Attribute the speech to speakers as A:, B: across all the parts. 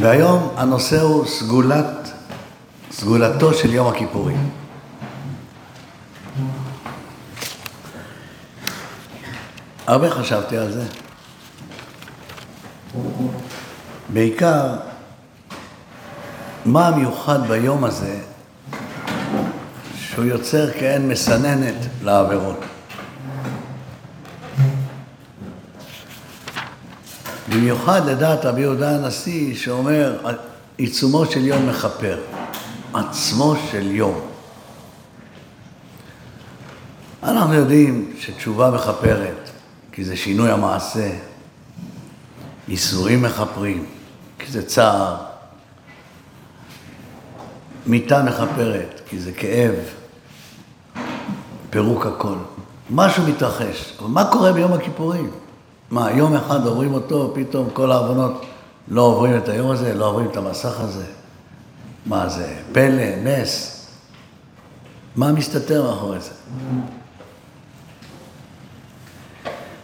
A: והיום הנושא הוא סגולת, סגולתו של יום הכיפורים. הרבה חשבתי על זה. בעיקר, מה המיוחד ביום הזה שהוא יוצר כאין מסננת לעבירות. במיוחד לדעת רבי יהודה הנשיא שאומר עיצומו של יום מכפר, עצמו של יום. אנחנו יודעים שתשובה מכפרת, כי זה שינוי המעשה, ייסורים מכפרים, כי זה צער, מיטה מכפרת, כי זה כאב, פירוק הכל. משהו מתרחש. אבל מה קורה ביום הכיפורים? מה, יום אחד עוברים אותו, פתאום כל העוונות לא עוברים את היום הזה, לא עוברים את המסך הזה? מה זה, פלא, נס? מה מסתתר מאחורי זה?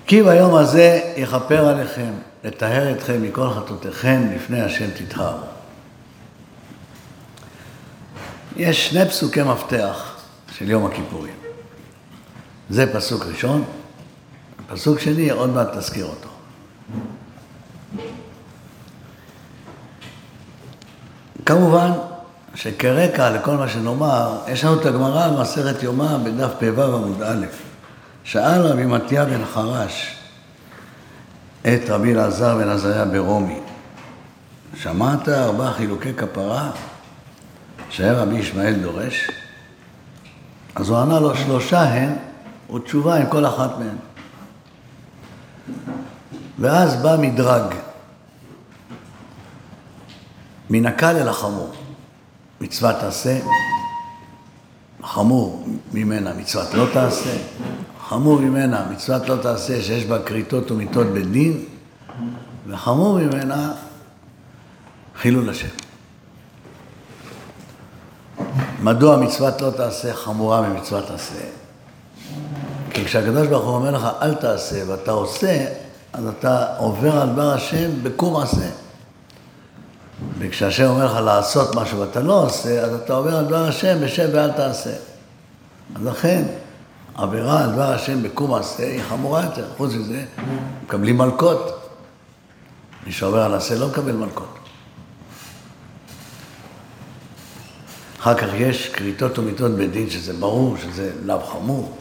A: כי ביום הזה יכפר עליכם, לטהר אתכם מכל חטאותיכם לפני השם תטהרו. יש שני פסוקי מפתח של יום הכיפורים. זה פסוק ראשון, פסוק שני, עוד מעט תזכיר אותו. כמובן שכרקע לכל מה שנאמר, יש לנו את הגמרא במסכת יומא בדף פ"ו עמוד א', שאל רבי מתיה בן חרש את רבי אלעזר בן עזריה ברומי, שמעת ארבעה חילוקי כפרה שהיה רבי ישמעאל דורש? אז הוא ענה לו, שלושה הן, ותשובה עם כל אחת מהן. ואז בא מדרג, מן הקל אל החמור. מצוות תעשה, חמור ממנה מצוות לא תעשה, חמור ממנה מצוות לא תעשה שיש בה כריתות ומיתות בדין, וחמור ממנה חילול השם. מדוע מצוות לא תעשה חמורה ממצוות תעשה? כי כשהקדוש ברוך הוא אומר לך אל תעשה ואתה עושה, אז אתה עובר על דבר השם בקום עשה. וכשהשם אומר לך לעשות משהו ואתה לא עושה, אז אתה עובר על דבר השם בשם ואל תעשה. אז לכן, עבירה על דבר השם בקום עשה היא חמורה יותר. חוץ מזה, מקבלים מלקות. מי שעובר על עשה לא מקבל מלקות. אחר כך יש כריתות ומיתות בדין, שזה ברור שזה לאו חמור.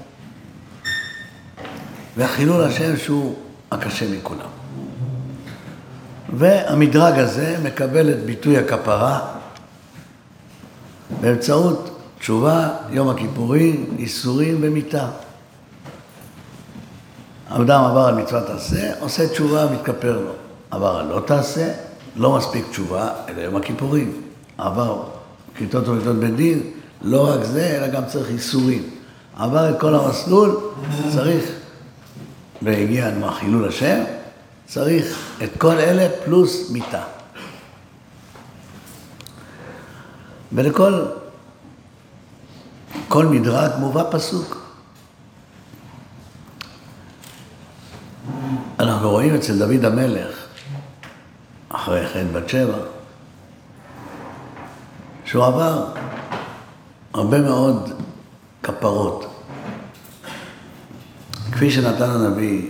A: והחילול השם שהוא הקשה מכולם. והמדרג הזה מקבל את ביטוי הכפרה באמצעות תשובה, יום הכיפורים, איסורים ומיתה. אדם עבר על מצוות תעשה, עושה תשובה, מתכפר לו. עבר על לא תעשה, לא מספיק תשובה, אלא יום הכיפורים. עבר כיתות ומיתות בדין, לא רק זה, אלא גם צריך איסורים. עבר את כל המסלול, צריך, והגיע עם החילול השם, צריך את כל אלה פלוס מיתה. ולכל כל מדרג מובא פסוק. אנחנו רואים אצל דוד המלך, אחרי חטא בת שבע, שהוא עבר הרבה מאוד כפרות. כפי שנתן הנביא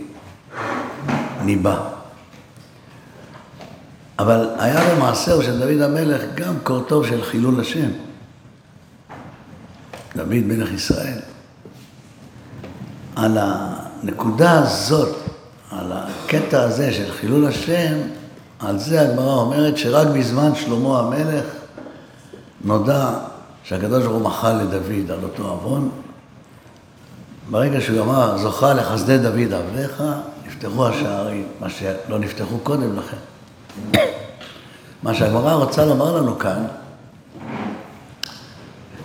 A: ניבא. אבל היה במעשהו של דוד המלך גם קורטוב של חילול השם. דוד מלך ישראל. על הנקודה הזאת, על הקטע הזה של חילול השם, על זה הגמרא אומרת שרק בזמן שלמה המלך נודע שהקדוש ברוך הוא מחל לדוד על אותו עוון. ברגע שהוא אמר, זוכה לחסדי דוד עבדיך, נפתחו השערים, מה שלא נפתחו קודם לכן. מה שהגמרא רוצה לומר לנו כאן,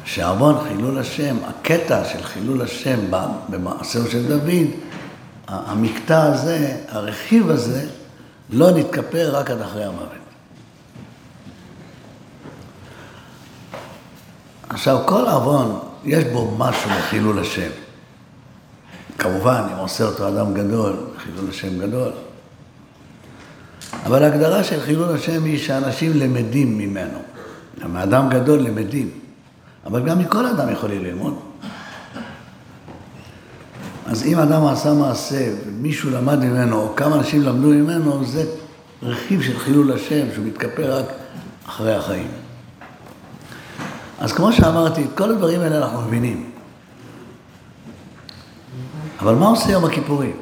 A: שעוון חילול השם, הקטע של חילול השם במעשהו של דוד, המקטע הזה, הרכיב הזה, לא נתכפר רק עד אחרי המוות. עכשיו, כל עוון, יש בו משהו מחילול השם. כמובן, אם עושה אותו אדם גדול, חילול השם גדול. אבל ההגדרה של חילול השם היא שאנשים למדים ממנו. מאדם גדול למדים, אבל גם מכל אדם יכולים ללמוד. אז אם אדם עשה מעשה ומישהו למד ממנו, או כמה אנשים למדו ממנו, זה רכיב של חילול השם, שהוא מתכפר רק אחרי החיים. אז כמו שאמרתי, את כל הדברים האלה אנחנו מבינים. אבל מה עושה יום הכיפורים?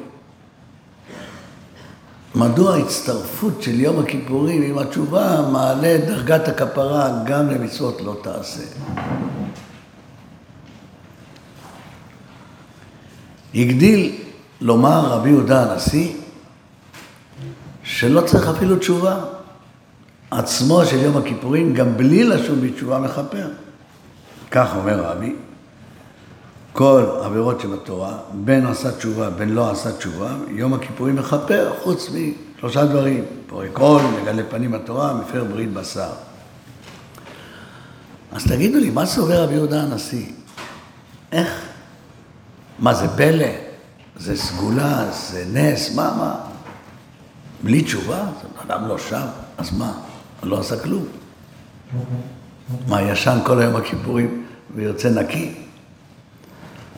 A: מדוע ההצטרפות של יום הכיפורים עם התשובה מעלה את דרגת הכפרה גם למצוות לא תעשה? הגדיל לומר רבי יהודה הנשיא שלא צריך אפילו תשובה. עצמו של יום הכיפורים, גם בלי לשוב בתשובה, מכפר. כך אומר רבי, כל עבירות שבתורה, בין עשה תשובה, בין לא עשה תשובה, יום הכיפורים מכפר, חוץ משלושה דברים, פורק עול, מגלה פנים בתורה, מפר ברית בשר. אז תגידו לי, מה סובר רבי יהודה הנשיא? איך? מה זה פלא? זה סגולה? זה נס? מה, מה? בלי תשובה? אדם לא שם, אז מה? לא עשה כלום. מה, ישן כל היום הכיפורים ויוצא נקי?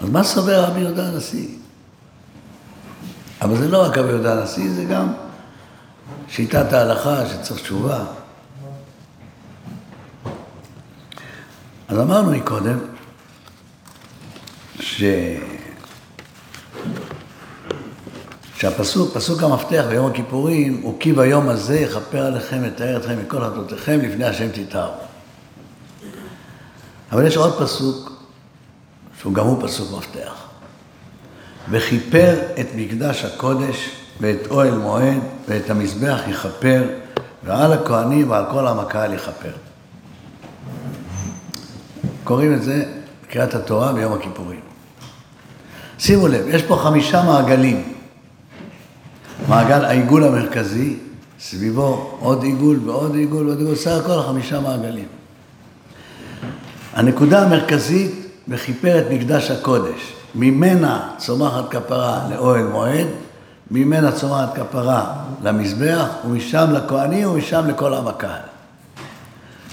A: אז מה סובר רבי יהודה הנשיא? אבל זה לא רק רבי יהודה הנשיא, זה גם שיטת ההלכה שצריך תשובה. אז אמרנו מקודם, ש... שהפסוק, פסוק המפתח ביום הכיפורים, הוא כי ביום הזה יכפר עליכם, יתאר אתכם מכל חטאותיכם, לפני השם תתארו. אבל יש עוד פסוק, שהוא גם הוא פסוק מפתח. וכיפר את מקדש הקודש ואת אוהל מועד ואת המזבח יכפר, ועל הכהנים ועל כל עם הקהל יכפר. קוראים את זה בקריאת התורה ביום הכיפורים. שימו לב, יש פה חמישה מעגלים. מעגל העיגול המרכזי, סביבו עוד עיגול ועוד עיגול ועוד עיגול, סך הכל חמישה מעגלים. הנקודה המרכזית, וכיפר את מקדש הקודש. ממנה צומחת כפרה לאוהל מועד, ממנה צומחת כפרה למזבח, ומשם לכהנים ומשם לכל עם הקהל.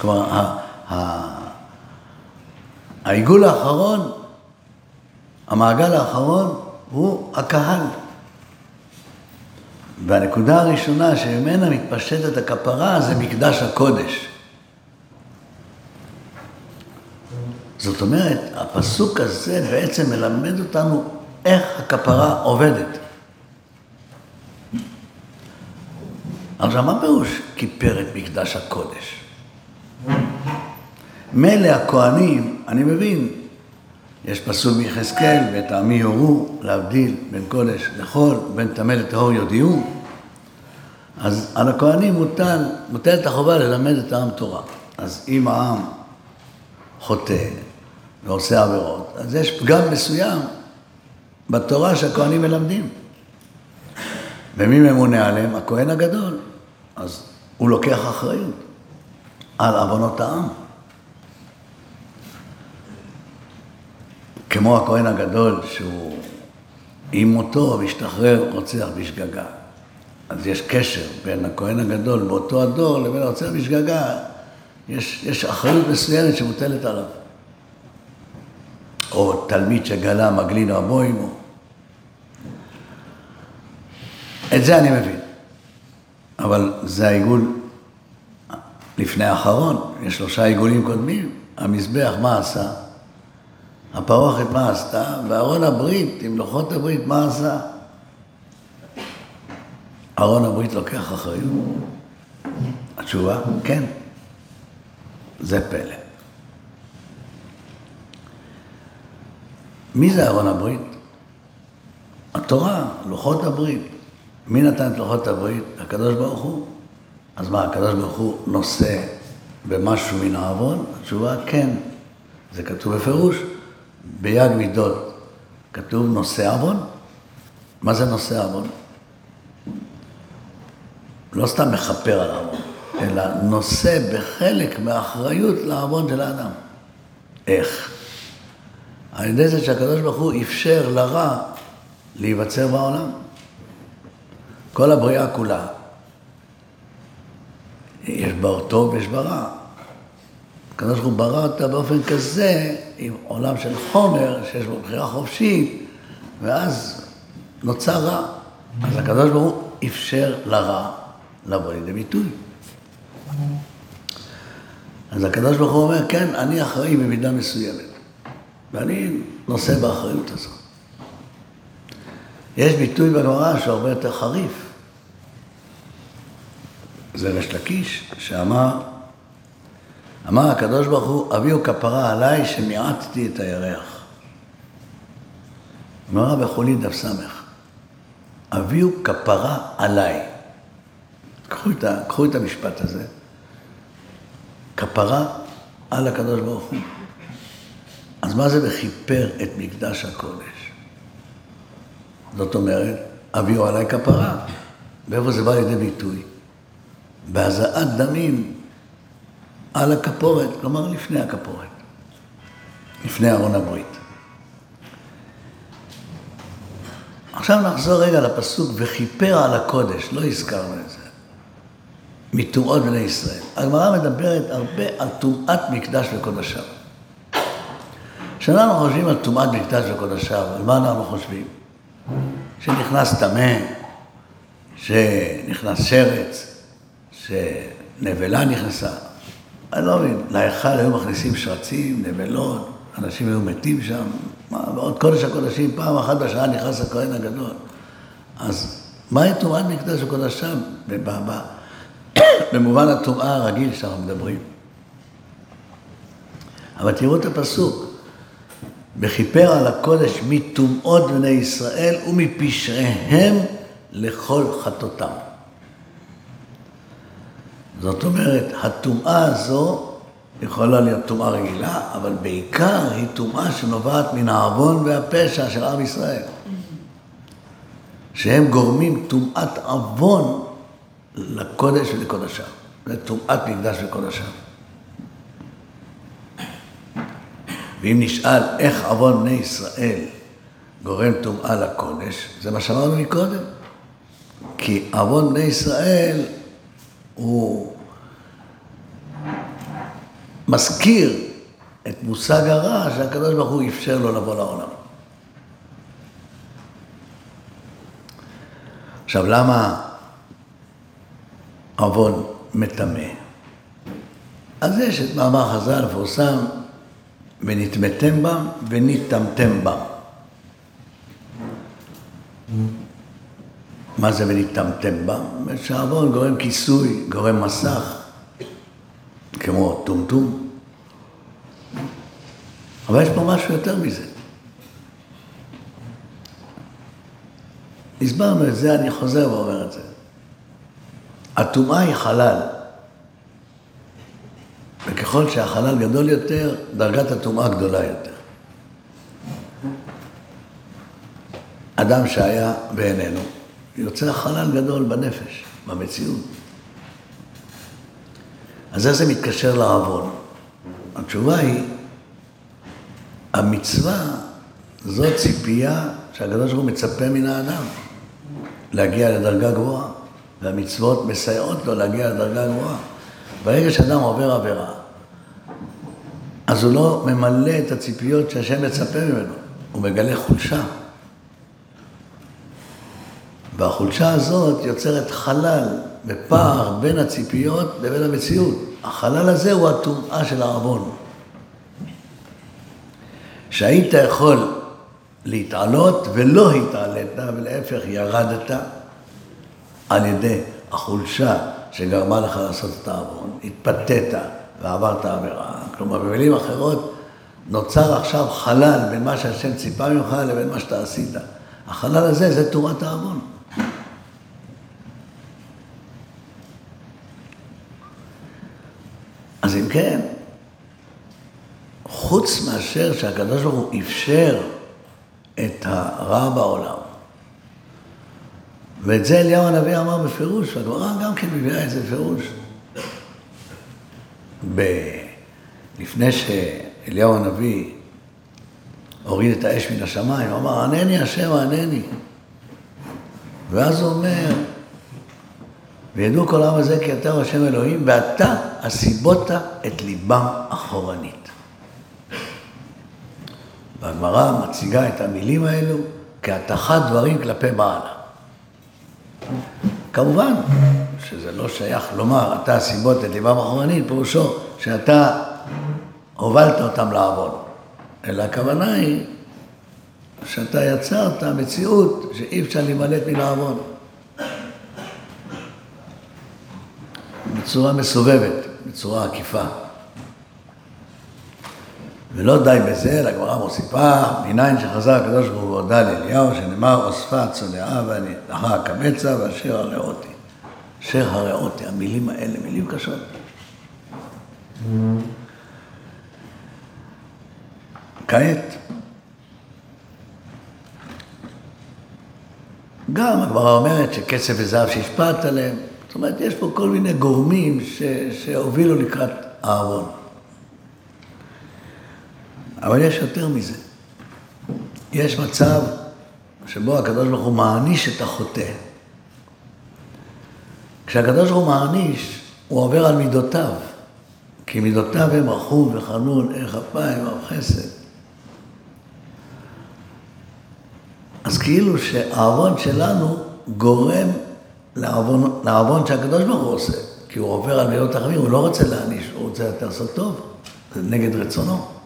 A: כלומר, העיגול האחרון, המעגל האחרון, הוא הקהל. והנקודה הראשונה שממנה מתפשטת הכפרה זה מקדש הקודש. זאת אומרת, הפסוק הזה בעצם מלמד אותנו איך הכפרה עובדת. עכשיו, מה פירוש כיפר את מקדש הקודש? מילא הכהנים, אני מבין, יש פסוק מיחזקאל, ואת יורו להבדיל בין קודש לחול, בין טמא לטהור יודיעו. אז על הכהנים מוטל, מוטלת החובה ללמד את העם תורה. אז אם העם חוטא ועושה עבירות, אז יש פגם מסוים בתורה שהכהנים מלמדים. ומי ממונה עליהם? הכהן הגדול. אז הוא לוקח אחריות על עוונות העם. כמו הכהן הגדול, שהוא עם מותו משתחרר רוצח בשגגה. אז יש קשר בין הכהן הגדול באותו הדור לבין הרוצח בשגגה, יש, יש אחריות מסוימת שמוטלת עליו. או תלמיד שגלה מגלין רבו עמו. את זה אני מבין. אבל זה העיגול לפני האחרון, יש שלושה עיגולים קודמים. המזבח, מה עשה? הפרוכת מה עשתה? וארון הברית, עם לוחות הברית, מה עשה? ארון הברית לוקח אחריות? התשובה, כן. זה פלא. מי זה ארון הברית? התורה, לוחות הברית. מי נתן את לוחות הברית? הקדוש ברוך הוא. אז מה, הקדוש ברוך הוא נושא במשהו מן העוון? התשובה, כן. זה כתוב בפירוש. ביד מידות כתוב נושא עוון? מה זה נושא עוון? לא סתם מכפר על העוון, אלא נושא בחלק מהאחריות לעוון של האדם. איך? על ידי זה שהקדוש ברוך הוא אפשר לרע להיווצר בעולם. כל הבריאה כולה בר טוב ויש בר רע. הקדוש ברוך הוא ברא אותה באופן כזה, עם עולם של חומר, שיש בו בחירה חופשית, ואז נוצר רע. אז הקדוש ברוך הוא אפשר לרע לבוא לידי ביטוי. אז הקדוש ברוך הוא אומר, כן, אני אחראי במידה מסוימת, ואני נושא באחריות הזאת. יש ביטוי בגמרא שהוא הרבה יותר חריף. זה רש לקיש, שאמר, אמר הקדוש ברוך הוא, אביהו כפרה עליי שמיעטתי את הירח. גמרא בחולי דף סמך, אביהו כפרה עליי. קחו את, קחו את המשפט הזה, כפרה על הקדוש ברוך הוא. אז מה זה וכיפר את מקדש הקודש? זאת אומרת, אביהו עליי כפרה. ואיפה זה בא לידי ביטוי? בהזעת דמים על הכפורת, כלומר לפני הכפורת, לפני ארון הברית. עכשיו נחזור רגע לפסוק, וכיפר על הקודש, לא הזכרנו את זה, מטומאות בני ישראל. הגמרא מדברת הרבה על טומאת מקדש וקודשיו. כשאנחנו חושבים על טומאת מקדש וקודשיו, על מה אנחנו חושבים? שנכנס טמא, שנכנס שרץ, שנבלה נכנסה. אני לא מבין, להיכל היו מכניסים שרצים, נבלות, אנשים היו מתים שם, מה, ועוד קודש הקודשים, פעם אחת בשעה נכנס הכהן הגדול. אז מהי טומאת מקדש וקודשיו? במובן הטומאה הרגיל שאנחנו מדברים. אבל תראו את הפסוק, וכיפר על הקודש מטומאות בני ישראל ומפשעיהם לכל חטאותם. זאת אומרת, הטומאה הזו יכולה להיות טומאה רגילה, אבל בעיקר היא טומאה שנובעת מן העוון והפשע של עם ישראל. שהם גורמים טומאת עוון לקודש ולקודשיו. זה טומאת מקדש וקודשיו. ואם נשאל איך עוון בני ישראל גורם טומאה לקודש, זה מה שאמרנו מקודם. כי עוון בני ישראל הוא מזכיר את מושג הרע שהקדוש ברוך הוא אפשר לו לבוא לעולם. עכשיו, למה עוון מטמא? אז יש את מאמר חז"ל המפורסם, ונטמאתם בם ונטמתם בם. מה זה ונטמתם בם? שעוון גורם כיסוי, גורם מסך, כמו טומטום. אבל יש פה משהו יותר מזה. הסברנו את זה, אני חוזר ואומר את זה. הטומאה היא חלל. וככל שהחלל גדול יותר, דרגת הטומאה גדולה יותר. אדם שהיה בעינינו, יוצא חלל גדול בנפש, במציאות. אז איך זה מתקשר לעוון? התשובה היא, המצווה זו ציפייה שהקדוש ברוך הוא מצפה מן האדם להגיע לדרגה גבוהה, והמצוות מסייעות לו להגיע לדרגה גבוהה. ברגע שאדם עובר עבירה, אז הוא לא ממלא את הציפיות שהשם מצפה ממנו, הוא מגלה חולשה. והחולשה הזאת יוצרת חלל ופער בין הציפיות לבין המציאות. החלל הזה הוא הטומאה של העוון. שהיית יכול להתעלות ולא התעלית, ולהפך ירדת על ידי החולשה שגרמה לך לעשות את העוון, התפתית ועברת עבירה. כלומר, במילים אחרות, נוצר עכשיו חלל בין מה שהשם ציפה ממך לבין מה שאתה עשית. החלל הזה זה תורת העוון. אז אם כן, חוץ מאשר שהקדוש ברוך הוא אפשר את הרע בעולם, ואת זה אליהו הנביא אמר בפירוש, והגמרא גם כן מביאה את זה בפירוש. ב... לפני שאליהו הנביא הוריד את האש מן השמיים, הוא אמר, ענני השם, ענני. ואז הוא אומר, וידעו כל העם הזה כי אתה השם אלוהים, ואתה הסיבות את ליבם אחורנית. והגמרא מציגה את המילים האלו כהטחת דברים כלפי מעלה. כמובן שזה לא שייך לומר, אתה הסיבות את ליבם פירושו שאתה הובלת אותם לעבוד. אלא הכוונה היא שאתה יצרת מציאות שאי אפשר להימלט מלעבוד. בצורה מסובבת, בצורה עקיפה. ולא די בזה, אלא הגמרא מוסיפה, מניין שחזר הקדוש ברוך הוא והודה לאליהו, שנאמר, אוספה צונאה ואני ואנחה הקמצא ואשר הראותי. אשר הראותי, המילים האלה, מילים קשות. כעת, גם הגמרא אומרת שכסף וזהב שהשפעת עליהם, זאת אומרת, יש פה כל מיני גורמים ש, שהובילו לקראת אהרון. אבל יש יותר מזה. יש מצב שבו הקדוש ברוך הוא מעניש את החוטא. כשהקדוש ברוך הוא מעניש, הוא עובר על מידותיו. כי מידותיו הם רחום וחנון, ערך אפיים, אב חסד. אז כאילו שהעוון שלנו גורם לעוון, לעוון שהקדוש ברוך הוא עושה. כי הוא עובר על מידות החמים, הוא לא רוצה להעניש, הוא רוצה לעשות טוב. זה נגד רצונו.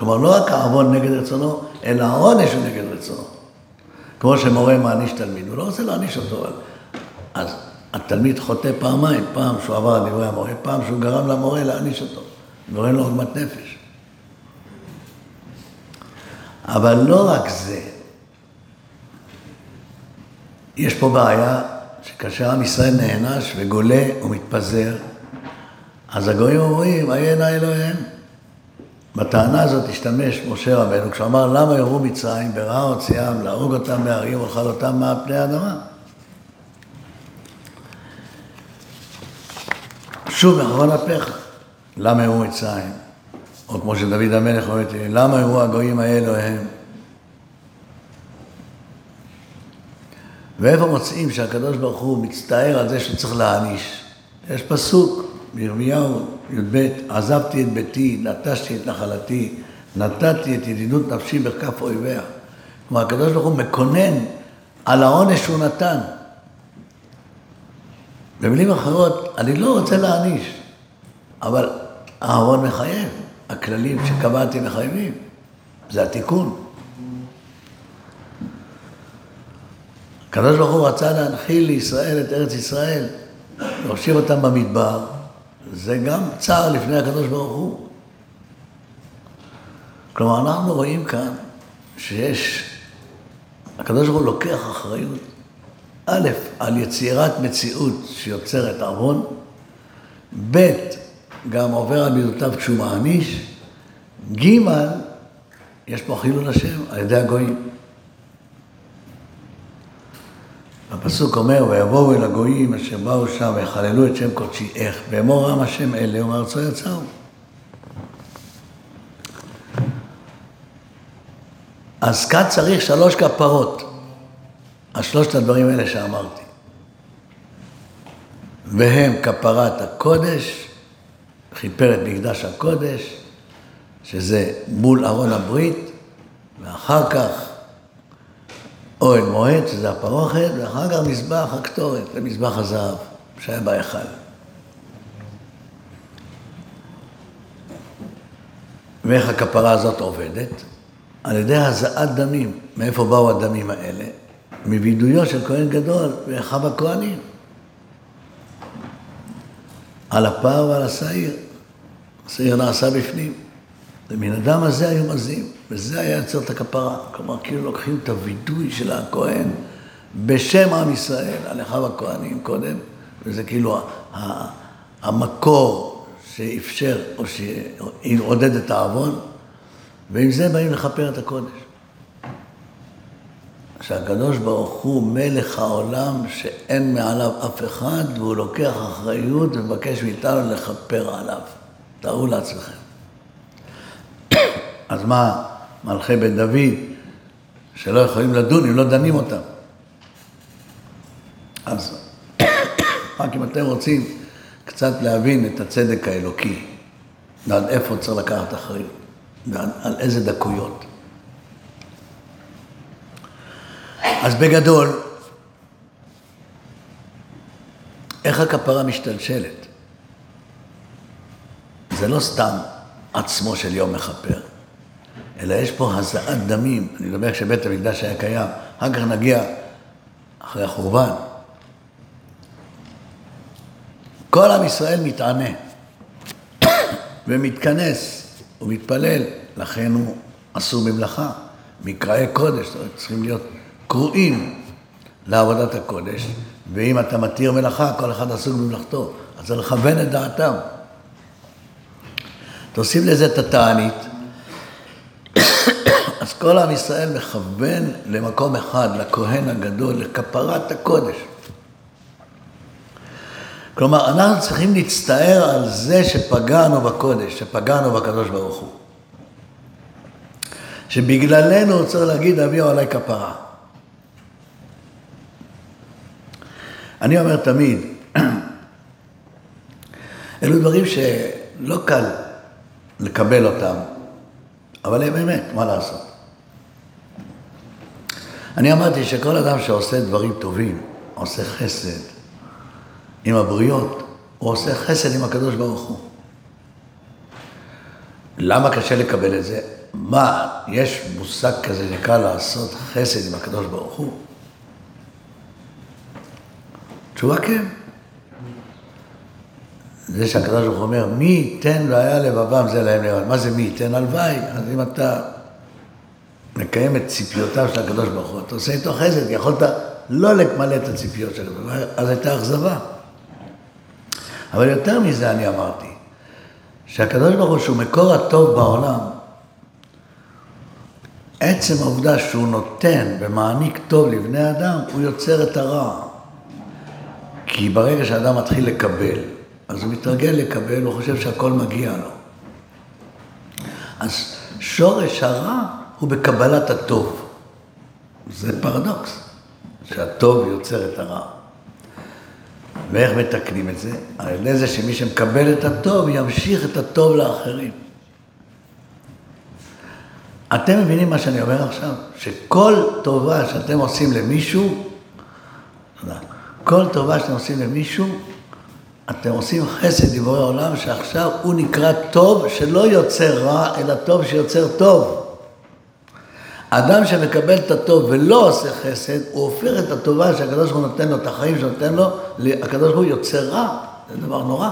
A: כלומר, לא רק העוון נגד רצונו, אלא העונש הוא נגד רצונו. כמו שמורה מעניש תלמיד, הוא לא רוצה להעניש אותו, אבל... אז התלמיד חוטא פעמיים, פעם שהוא עבר על דברי המורה, פעם שהוא גרם למורה להעניש אותו, גורם לו עוגמת נפש. אבל לא רק זה, יש פה בעיה שכאשר עם ישראל נענש וגולה ומתפזר, אז הגויים אומרים, עיין אלוהיהם. בטענה הזאת השתמש משה רבנו כשהוא אמר למה יראו מצרים ברעה הוציאם להרוג אותם מהרים ולאכל אותם מעל פני האדמה. שוב מאחרון אפיך, למה יראו מצרים? או כמו שדוד המלך אומר לי, למה יראו הגויים האלו הם? ואיפה מוצאים שהקדוש ברוך הוא מצטער על זה שצריך להעניש? יש פסוק בירמיהו י"ב, עזבתי את ביתי, נטשתי את נחלתי, נתתי את ידידות נפשי בכף אויביה. כלומר, הקדוש ברוך הוא מקונן על העונש שהוא נתן. במילים אחרות, אני לא רוצה להעניש, אבל אהרון מחייב, הכללים שקבעתי מחייבים, זה התיקון. הקדוש ברוך הוא רצה להנחיל לישראל את ארץ ישראל, להושיב אותם במדבר, זה גם צער לפני הקדוש ברוך הוא. כלומר, אנחנו רואים כאן שיש, הקדוש ברוך הוא לוקח אחריות, א', על יצירת מציאות שיוצרת עוון, ב', גם עובר על מידותיו כשהוא מעניש, ג', יש פה חילול השם על ידי הגויים. הפסוק אומר, ויבואו אל הגויים אשר באו שם ויחללו את שם קודשי, איך? ואמור עם השם אלה ומארצו יצאו. אז כאן צריך שלוש כפרות, על שלושת הדברים האלה שאמרתי. והם כפרת הקודש, כיפר את מקדש הקודש, שזה מול ארון הברית, ואחר כך אוהל מועד, שזה הפרוכת, ואחר כך מזבח הקטורת, זה מזבח הזהב שהיה בהיכל. ואיך הכפרה הזאת עובדת? על ידי הזעת דמים. מאיפה באו הדמים האלה? מווידויו של כהן גדול ואחיו הכהנים. על הפר ועל השעיר. השעיר נעשה בפנים. ומן הדם הזה היו מזים, וזה היה יוצר את הכפרה. כלומר, כאילו לוקחים את הווידוי של הכהן בשם עם ישראל, על אחיו הכהנים קודם, וזה כאילו המקור שאפשר או שעודד את העוון, ועם זה באים לכפר את הקודש. שהקדוש ברוך הוא מלך העולם שאין מעליו אף אחד, והוא לוקח אחריות ומבקש מאיתנו לכפר עליו. תארו לעצמכם. אז מה, מלכי בית דוד, שלא יכולים לדון אם לא דנים אותם. אז רק אם אתם רוצים קצת להבין את הצדק האלוקי, ועד איפה צריך לקחת אחריות, ועל איזה דקויות. אז בגדול, איך הכפרה משתלשלת? זה לא סתם עצמו של יום מכפר, אלא יש פה הזעת דמים. אני מדבר כשבית המקדש היה קיים, אחר כך נגיע אחרי החורבן. כל עם ישראל מתענה ומתכנס ומתפלל, לכן הוא אסור במלאכה. מקראי קודש, צריכים להיות קרואים לעבודת הקודש, ואם אתה מתיר מלאכה, כל אחד עסוק במלאכתו. אז זה לכוון את דעתם. תוסיף לזה את התענית, כל עם ישראל מכוון למקום אחד, לכהן הגדול, לכפרת הקודש. כלומר, אנחנו צריכים להצטער על זה שפגענו בקודש, שפגענו בקדוש ברוך הוא. שבגללנו הוא צריך להגיד, אביהו עליי כפרה. אני אומר תמיד, אלו דברים שלא קל לקבל אותם, אבל הם אמת, מה לעשות? אני אמרתי שכל אדם שעושה דברים טובים, עושה חסד עם הבריות, הוא עושה חסד עם הקדוש ברוך הוא. למה קשה לקבל את זה? מה, יש מושג כזה שנקרא לעשות חסד עם הקדוש ברוך הוא? תשובה כן. זה שהקדוש ברוך הוא אומר, מי ייתן והיה לבבם זה להם לבד. מה זה מי ייתן? הלוואי. אז אם אתה מקיים את ציפיותיו של הקדוש ברוך הוא, אתה עושה איתו חסד, יכולת לא למלא את הציפיות של הקדוש ברוך הוא, אז הייתה אכזבה. אבל יותר מזה אני אמרתי, שהקדוש ברוך הוא, שהוא מקור הטוב בעולם, עצם העובדה שהוא נותן ומעניק טוב לבני אדם, הוא יוצר את הרע. כי ברגע שאדם מתחיל לקבל, אז הוא מתרגל לקבל, הוא חושב שהכל מגיע לו. אז שורש הרע הוא בקבלת הטוב. זה פרדוקס, שהטוב יוצר את הרע. ואיך מתקנים את זה? על ידי זה שמי שמקבל את הטוב, ימשיך את הטוב לאחרים. אתם מבינים מה שאני אומר עכשיו? שכל טובה שאתם עושים למישהו, כל טובה שאתם עושים למישהו, אתם עושים חסד לבורא עולם, שעכשיו הוא נקרא טוב שלא יוצר רע, אלא טוב שיוצר טוב. אדם שמקבל את הטוב ולא עושה חסד, הוא הופך את הטובה שהקדוש ברוך הוא נותן לו, את החיים שנותן לו, הקדוש ברוך הוא יוצר רע. זה דבר נורא.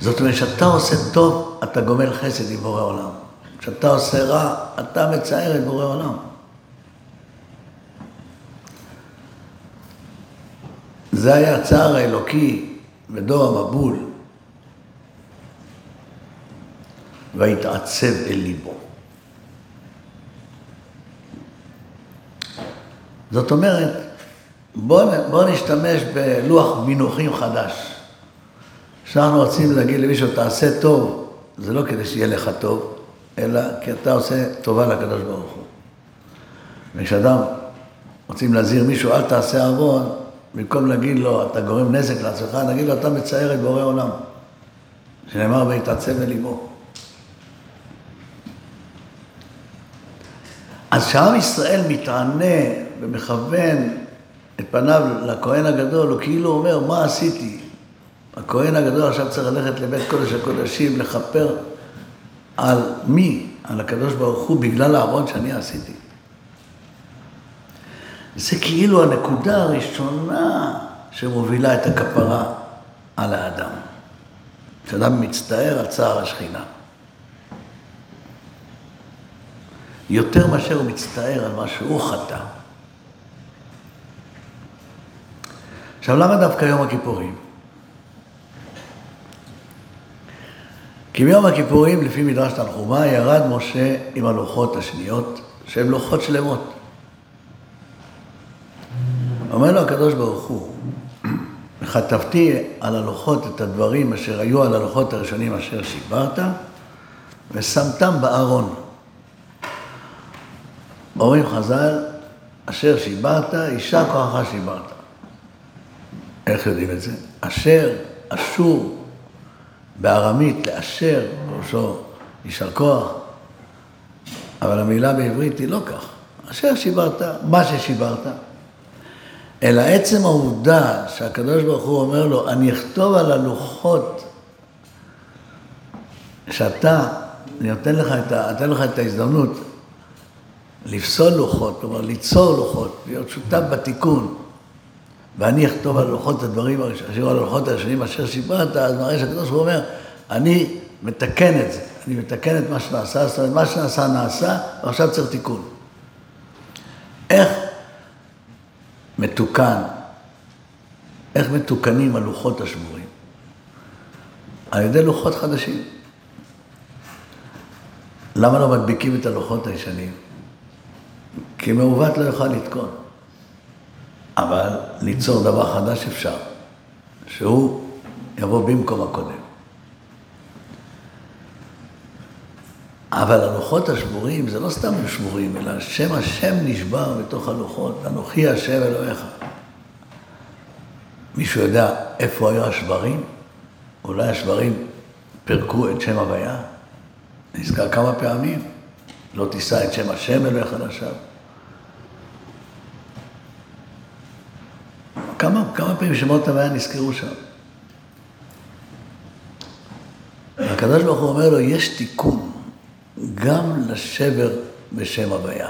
A: זאת אומרת, כשאתה עושה טוב, אתה גומל חסד עם בורא עולם. כשאתה עושה רע, אתה מצער את בורא עולם. זה היה הצער האלוקי בדור המבול, והתעצב אל ליבו. זאת אומרת, בואו בוא נשתמש בלוח מינוחים חדש. כשאנחנו רוצים להגיד למישהו, תעשה טוב, זה לא כדי שיהיה לך טוב, אלא כי אתה עושה טובה לקדוש ברוך הוא. וכשאדם רוצים להזהיר מישהו, אל תעשה עוון, במקום להגיד לו, אתה גורם נזק לעצמך, נגיד לו, אתה מצער את בורא עולם. שנאמר, ויתעצב בליבו. אז כשעם ישראל מתענה ומכוון את פניו לכהן הגדול, הוא כאילו אומר, מה עשיתי? הכהן הגדול עכשיו צריך ללכת לבית קודש הקודשים, לכפר על מי? על הקדוש ברוך הוא, בגלל העוון שאני עשיתי. זה כאילו הנקודה הראשונה שמובילה את הכפרה על האדם. כשאדם מצטער על צער השכינה. יותר מאשר הוא מצטער על מה שהוא חטא. עכשיו, למה דווקא יום הכיפורים? כי ביום הכיפורים, לפי מדרש תנחומה, ירד משה עם הלוחות השניות, שהן לוחות שלמות. אומר לו הקדוש ברוך הוא, וכתבתי על הלוחות את הדברים אשר היו על הלוחות הראשונים אשר שיברת, ושמתם בארון. אומרים חז"ל, אשר שיברת, יישר כוחך שיברת. איך יודעים את זה? אשר, אשור, בארמית לאשר, פירושו יישר כוח, אבל המילה בעברית היא לא כך. אשר שיברת, מה ששיברת. אלא עצם העובדה שהקדוש ברוך הוא אומר לו, אני אכתוב על הלוחות שאתה, אני נותן לך את, נותן לך את ההזדמנות לפסול לוחות, כלומר ליצור לוחות, להיות שותף בתיקון, ואני אכתוב על לוחות הדברים, אשר על הלוחות הראשונים אשר שיברת, אז מראה שהקדוש ברוך הוא אומר, אני מתקן את זה, אני מתקן את מה שנעשה, זאת אומרת, מה שנעשה נעשה, ועכשיו צריך תיקון. איך מתוקן, איך מתוקנים הלוחות השבורים? על ידי לוחות חדשים. למה לא מדביקים את הלוחות הישנים? כי מעוות לא יוכל לתקון. אבל ליצור דבר חדש אפשר, שהוא יבוא במקום הקודם. אבל הלוחות השבורים זה לא סתם שבורים, אלא שם השם נשבר בתוך הלוחות, אנוכי השם אלוהיך. מישהו יודע איפה היו השברים? אולי השברים פירקו את שם הוויה? נזכר כמה פעמים, לא תישא את שם השם אלוהיך לשווא. כמה, כמה פעמים שמות הוויה נזכרו שם. הקדוש ברוך הוא אומר לו, יש תיקון גם לשבר בשם הוויה.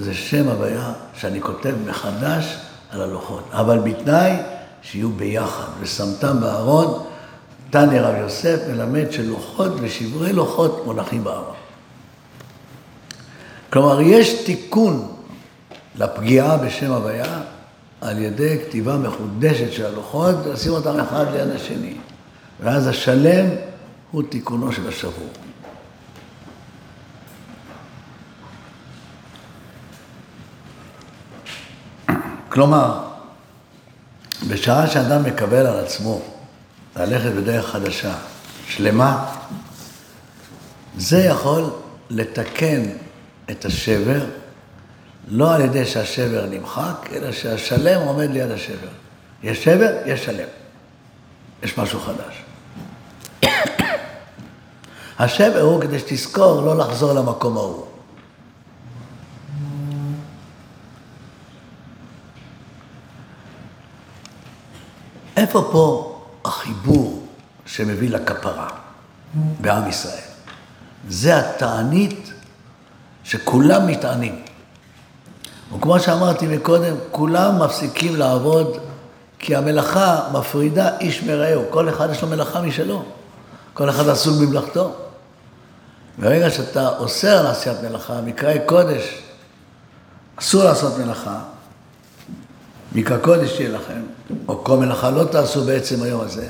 A: זה שם הוויה שאני כותב מחדש על הלוחות, אבל בתנאי שיהיו ביחד. ושמתם בארון, תניא רב יוסף מלמד שלוחות ושברי לוחות מונחים בארון. כלומר, יש תיקון לפגיעה בשם הוויה על ידי כתיבה מחודשת של הלוחות, ולשים אותם אחד ליד השני. ואז השלם הוא תיקונו של השבור. כלומר, בשעה שאדם מקבל על עצמו ללכת בדרך חדשה, שלמה, זה יכול לתקן את השבר, לא על ידי שהשבר נמחק, אלא שהשלם עומד ליד השבר. יש שבר, יש שלם. יש משהו חדש. השבר הוא כדי שתזכור לא לחזור למקום ההוא. איפה פה החיבור שמביא לכפרה בעם ישראל? זה התענית שכולם מתענים. וכמו שאמרתי מקודם, כולם מפסיקים לעבוד כי המלאכה מפרידה איש מרעהו. כל אחד יש לו מלאכה משלו. כל אחד עסוק במלאכתו. ברגע שאתה אוסר על עשיית מלאכה, מקראי קודש, אסור לעשות מלאכה, מקרא קודש יהיה לכם, או כל מלאכה לא תעשו בעצם היום הזה,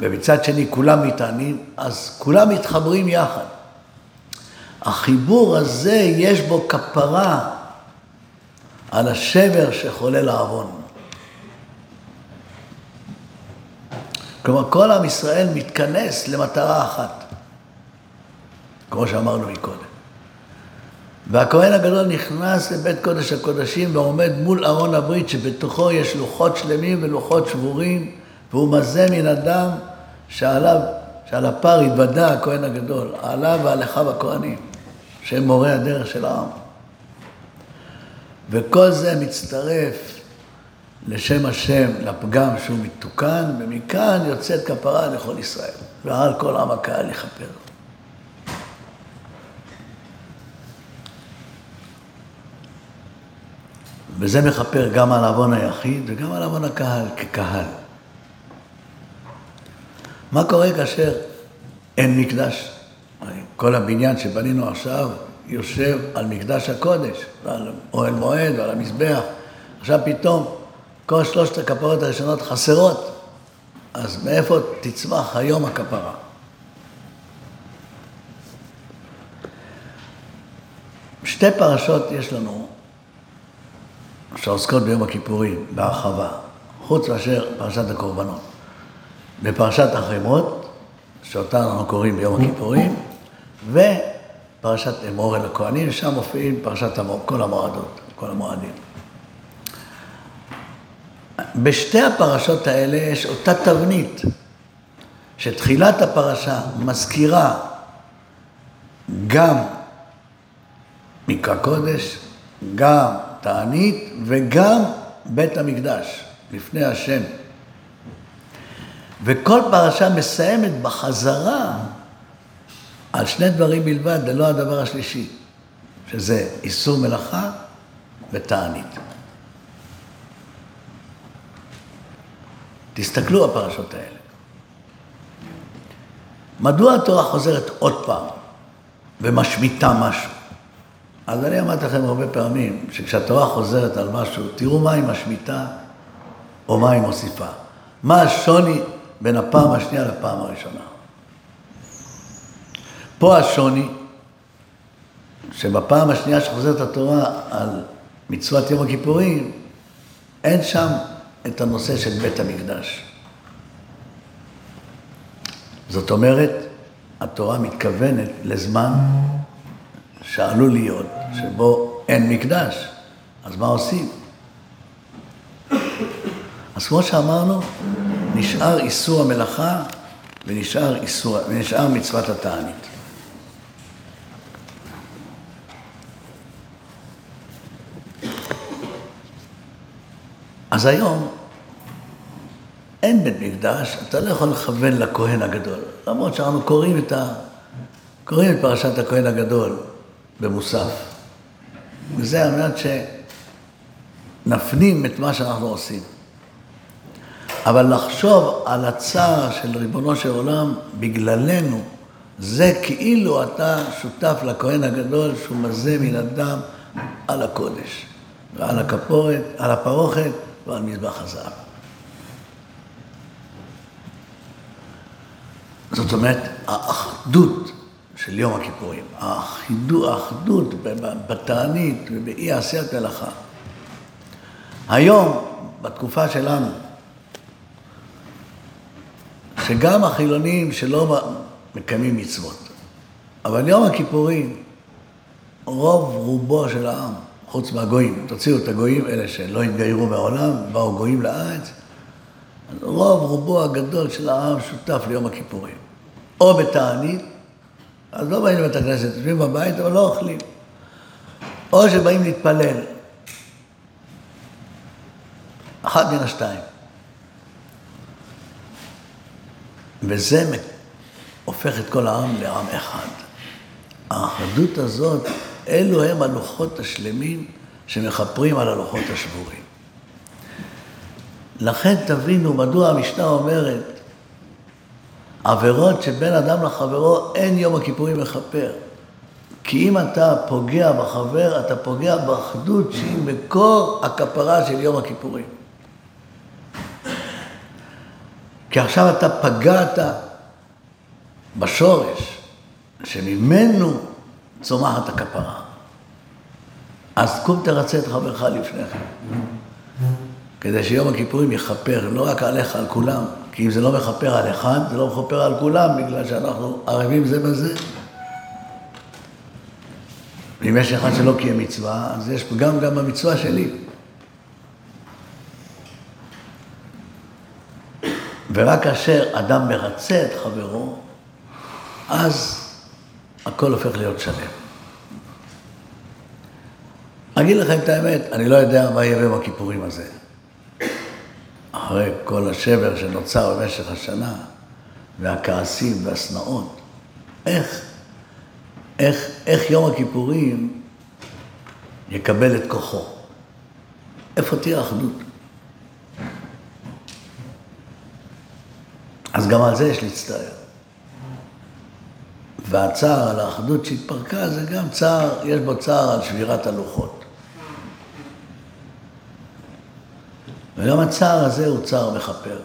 A: ומצד שני כולם מתענים, אז כולם מתחברים יחד. החיבור הזה, יש בו כפרה על השבר שחולל העוון. כלומר, כל עם ישראל מתכנס למטרה אחת, כמו שאמרנו מקודם. והכהן הגדול נכנס לבית קודש הקודשים ועומד מול ארון הברית שבתוכו יש לוחות שלמים ולוחות שבורים והוא מזה מן הדם שעליו, שעל הפר התוודה הכהן הגדול, עליו ועל אחיו הכהנים, שהם מורי הדרך של העם. וכל זה מצטרף לשם השם, לפגם שהוא מתוקן, ומכאן יוצאת כפרה לכל ישראל, ועל כל עם הקהל יכפר. וזה מכפר גם על עוון היחיד וגם על עוון הקהל כקהל. מה קורה כאשר אין מקדש? כל הבניין שבנינו עכשיו יושב על מקדש הקודש, ועל אוהל מועד ועל המזבח. עכשיו פתאום כל שלושת הכפרות הראשונות חסרות, אז מאיפה תצמח היום הכפרה? שתי פרשות יש לנו שעוסקות ביום הכיפורים בהרחבה, חוץ מאשר פרשת הקורבנות. בפרשת החמות, שאותה אנחנו קוראים ביום הכיפורים, ופרשת אמור אל הכהנים, שם מופיעים פרשת המור, כל המועדות. כל המועדים. בשתי הפרשות האלה יש אותה תבנית, שתחילת הפרשה מזכירה גם מקרא קודש, גם תענית וגם בית המקדש, לפני השם. וכל פרשה מסיימת בחזרה על שני דברים בלבד, ללא הדבר השלישי, שזה איסור מלאכה ותענית. תסתכלו הפרשות האלה. מדוע התורה חוזרת עוד פעם ומשמיטה משהו? אז אני אמרתי לכם הרבה פעמים, שכשהתורה חוזרת על משהו, תראו מה היא משמיטה או מה היא מוסיפה. מה השוני בין הפעם השנייה לפעם הראשונה. פה השוני, שבפעם השנייה שחוזרת התורה על מצוות יום הכיפורים, אין שם את הנושא של בית המקדש. זאת אומרת, התורה מתכוונת לזמן שעלול להיות, שבו אין מקדש, אז מה עושים? אז כמו שאמרנו, נשאר איסור המלאכה ונשאר, איסור, ונשאר מצוות התענית. אז היום אין בית מקדש, אתה לא יכול לכוון לכהן הגדול. למרות שאנחנו קוראים את, ה... קוראים את פרשת הכהן הגדול במוסף. וזה על מנת שנפנים את מה שאנחנו עושים. אבל לחשוב על הצער של ריבונו של עולם בגללנו, זה כאילו אתה שותף לכהן הגדול שהוא מזה מן הדם על הקודש, ועל הכפורת, על הפרוכת ועל מזבח הזהב. זאת אומרת, האחדות של יום הכיפורים, האחדות בתענית ובאי עשיית מלאכה. היום, בתקופה שלנו, שגם החילונים שלא מקיימים מצוות, אבל יום הכיפורים, רוב רובו של העם, חוץ מהגויים, תוציאו את הגויים, אלה שלא התגיירו מעולם, באו גויים לארץ, רוב רובו הגדול של העם שותף ליום הכיפורים. או בתענית, אז לא באים לבית הכנסת, יושבים בבית, אבל לא אוכלים. או שבאים להתפלל. אחת מן השתיים. וזה הופך את כל העם לעם אחד. האחדות הזאת, אלו הם הלוחות השלמים שמכפרים על הלוחות השבורים. לכן תבינו מדוע המשנה אומרת, עבירות שבין אדם לחברו אין יום הכיפורים מכפר. כי אם אתה פוגע בחבר, אתה פוגע באחדות שהיא מקור הכפרה של יום הכיפורים. כי עכשיו אתה פגעת בשורש, שממנו צומחת הכפרה. אז קום תרצה את חברך לפני כן, כדי שיום הכיפורים יכפר לא רק עליך, על כולם, כי אם זה לא מכפר על אחד, זה לא מכפר על כולם, בגלל שאנחנו ערבים זה בזה. ואם יש אחד שלא קיים מצווה, אז יש פגם גם במצווה שלי. ורק כאשר אדם מרצה את חברו, אז הכל הופך להיות שלם. אגיד לכם את האמת, אני לא יודע מה יהיה ביום הכיפורים הזה. אחרי כל השבר שנוצר במשך השנה, והכעסים והשנאות, איך, איך, איך יום הכיפורים יקבל את כוחו? איפה תהיה אחדות? אז גם על זה יש להצטער. והצער על האחדות שהתפרקה זה גם צער, יש בו צער על שבירת הלוחות. וגם הצער הזה הוא צער מכפר.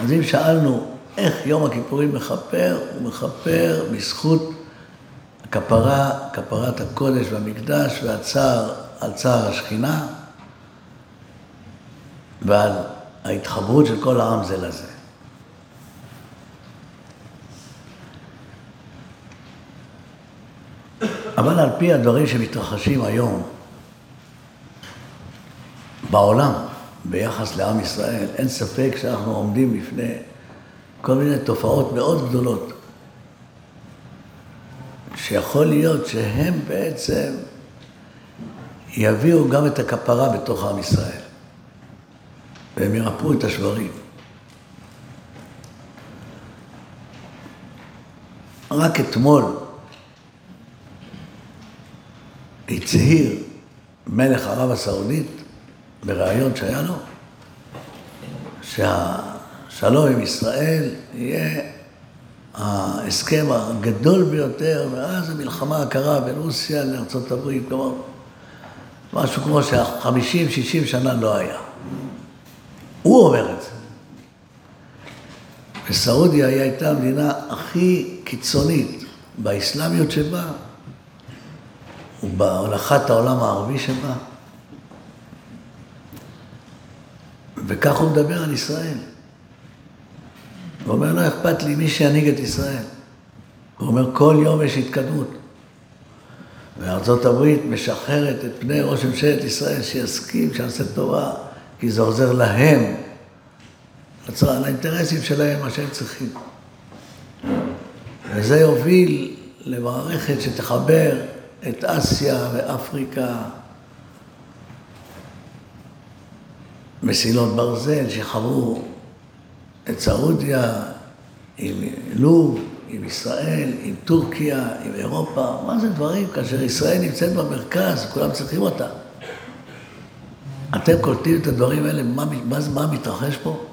A: אז אם שאלנו איך יום הכיפורים מכפר, הוא מכפר בזכות הכפרה, כפרת הקודש והמקדש והצער על צער השכינה ועל ההתחברות של כל העם זה לזה. אבל על פי הדברים שמתרחשים היום בעולם ביחס לעם ישראל. אין ספק שאנחנו עומדים בפני כל מיני תופעות מאוד גדולות, שיכול להיות שהם בעצם יביאו גם את הכפרה בתוך עם ישראל, והם ירפאו את השברים. רק אתמול הצהיר מלך ערב הסעודית בריאיון שהיה לו, שהשלום עם ישראל יהיה ההסכם הגדול ביותר מאז המלחמה הקרה בין רוסיה לארה"ב, כלומר, משהו כמו שהחמישים, שישים שנה לא היה. הוא אומר את זה. וסעודיה הייתה המדינה הכי קיצונית באסלאמיות שבה ובהולכת העולם הערבי שבה. וכך הוא מדבר על ישראל. הוא אומר, לא אכפת לי מי שינהיג את ישראל. הוא אומר, כל יום יש התקדמות. וארצות הברית משחררת את פני ראש ממשלת ישראל שיסכים שיעשה טובה, כי זה עוזר להם, לאינטרסים שלהם, מה שהם צריכים. וזה יוביל למערכת שתחבר את אסיה ואפריקה, מסילות ברזל שחברו את סעודיה עם לוב, עם ישראל, עם טורקיה, עם אירופה, מה זה דברים? כאשר ישראל נמצאת במרכז, כולם צריכים אותה. אתם קולטים את הדברים האלה, מה, מה, מה מתרחש פה?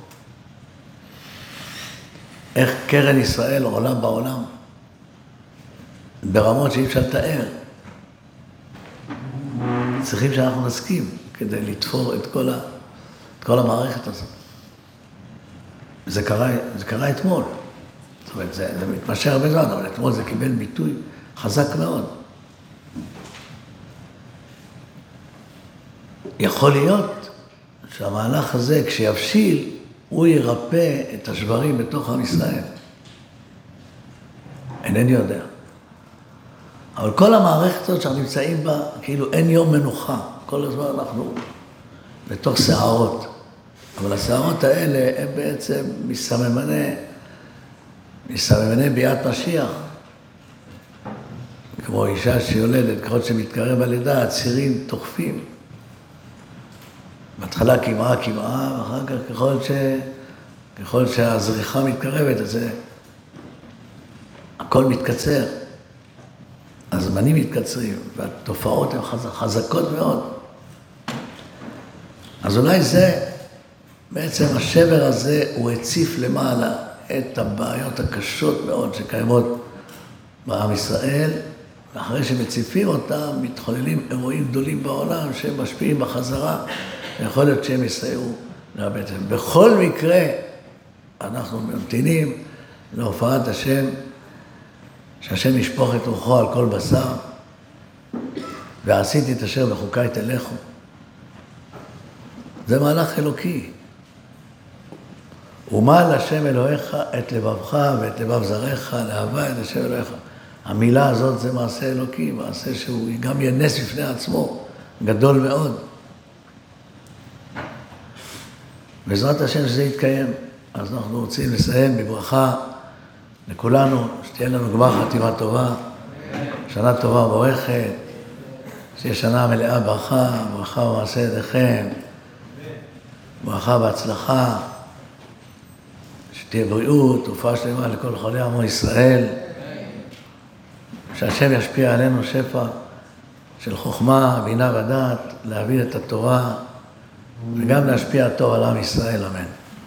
A: איך קרן ישראל עולה בעולם ברמות שאי אפשר לתאר. צריכים שאנחנו נסכים כדי לתפור את כל, ה, את כל המערכת הזאת. זה קרה, זה קרה אתמול. זאת אומרת, זה, זה מתמשך הרבה זמן, אבל אתמול זה קיבל ביטוי חזק מאוד. יכול להיות שהמהלך הזה, כשיבשיל, הוא ירפא את השברים בתוך עם ישראל. אינני יודע. אבל כל המערכת הזאת שאנחנו נמצאים בה, כאילו אין יום מנוחה. כל הזמן אנחנו בתוך סערות. אבל הסערות האלה הם בעצם מסממני, מסממני ביאת משיח. כמו אישה שיולדת, ככל שמתקרב הלידה, הצירים תוקפים. בהתחלה קמעה קמעה, ואחר כך ככל, ש... ככל שהזריחה מתקרבת, אז זה... הכל מתקצר. הזמנים מתקצרים, והתופעות הן חזקות מאוד. אז אולי זה, בעצם השבר הזה, הוא הציף למעלה את הבעיות הקשות מאוד שקיימות בעם ישראל, ואחרי שמציפים אותם, מתחוללים אירועים גדולים בעולם שהם משפיעים בחזרה, ויכול להיות שהם יסייעו לאבד את זה. בכל מקרה, אנחנו ממתינים להופעת השם. שהשם ישפוך את רוחו על כל בשר, ועשיתי את אשר בחוקיי תלכו. זה מהלך אלוקי. ומל השם אלוהיך את לבבך ואת לבב זרעך, לאהבה את השם אלוהיך. המילה הזאת זה מעשה אלוקי, מעשה שהוא גם יהיה נס בפני עצמו, גדול מאוד. בעזרת השם שזה יתקיים. אז אנחנו רוצים לסיים בברכה לכולנו, שתהיה לנו גמר חתימה טובה, שנה טובה וברכת, שתהיה שנה מלאה ברכה, ברכה ומעשה ידיכם, ברכה והצלחה, שתהיה בריאות, תרופה שלמה לכל חולי עמו ישראל, שהשם ישפיע עלינו שפע של חוכמה, בינה ודעת, להבין את התורה וגם להשפיע טוב על עם ישראל, אמן.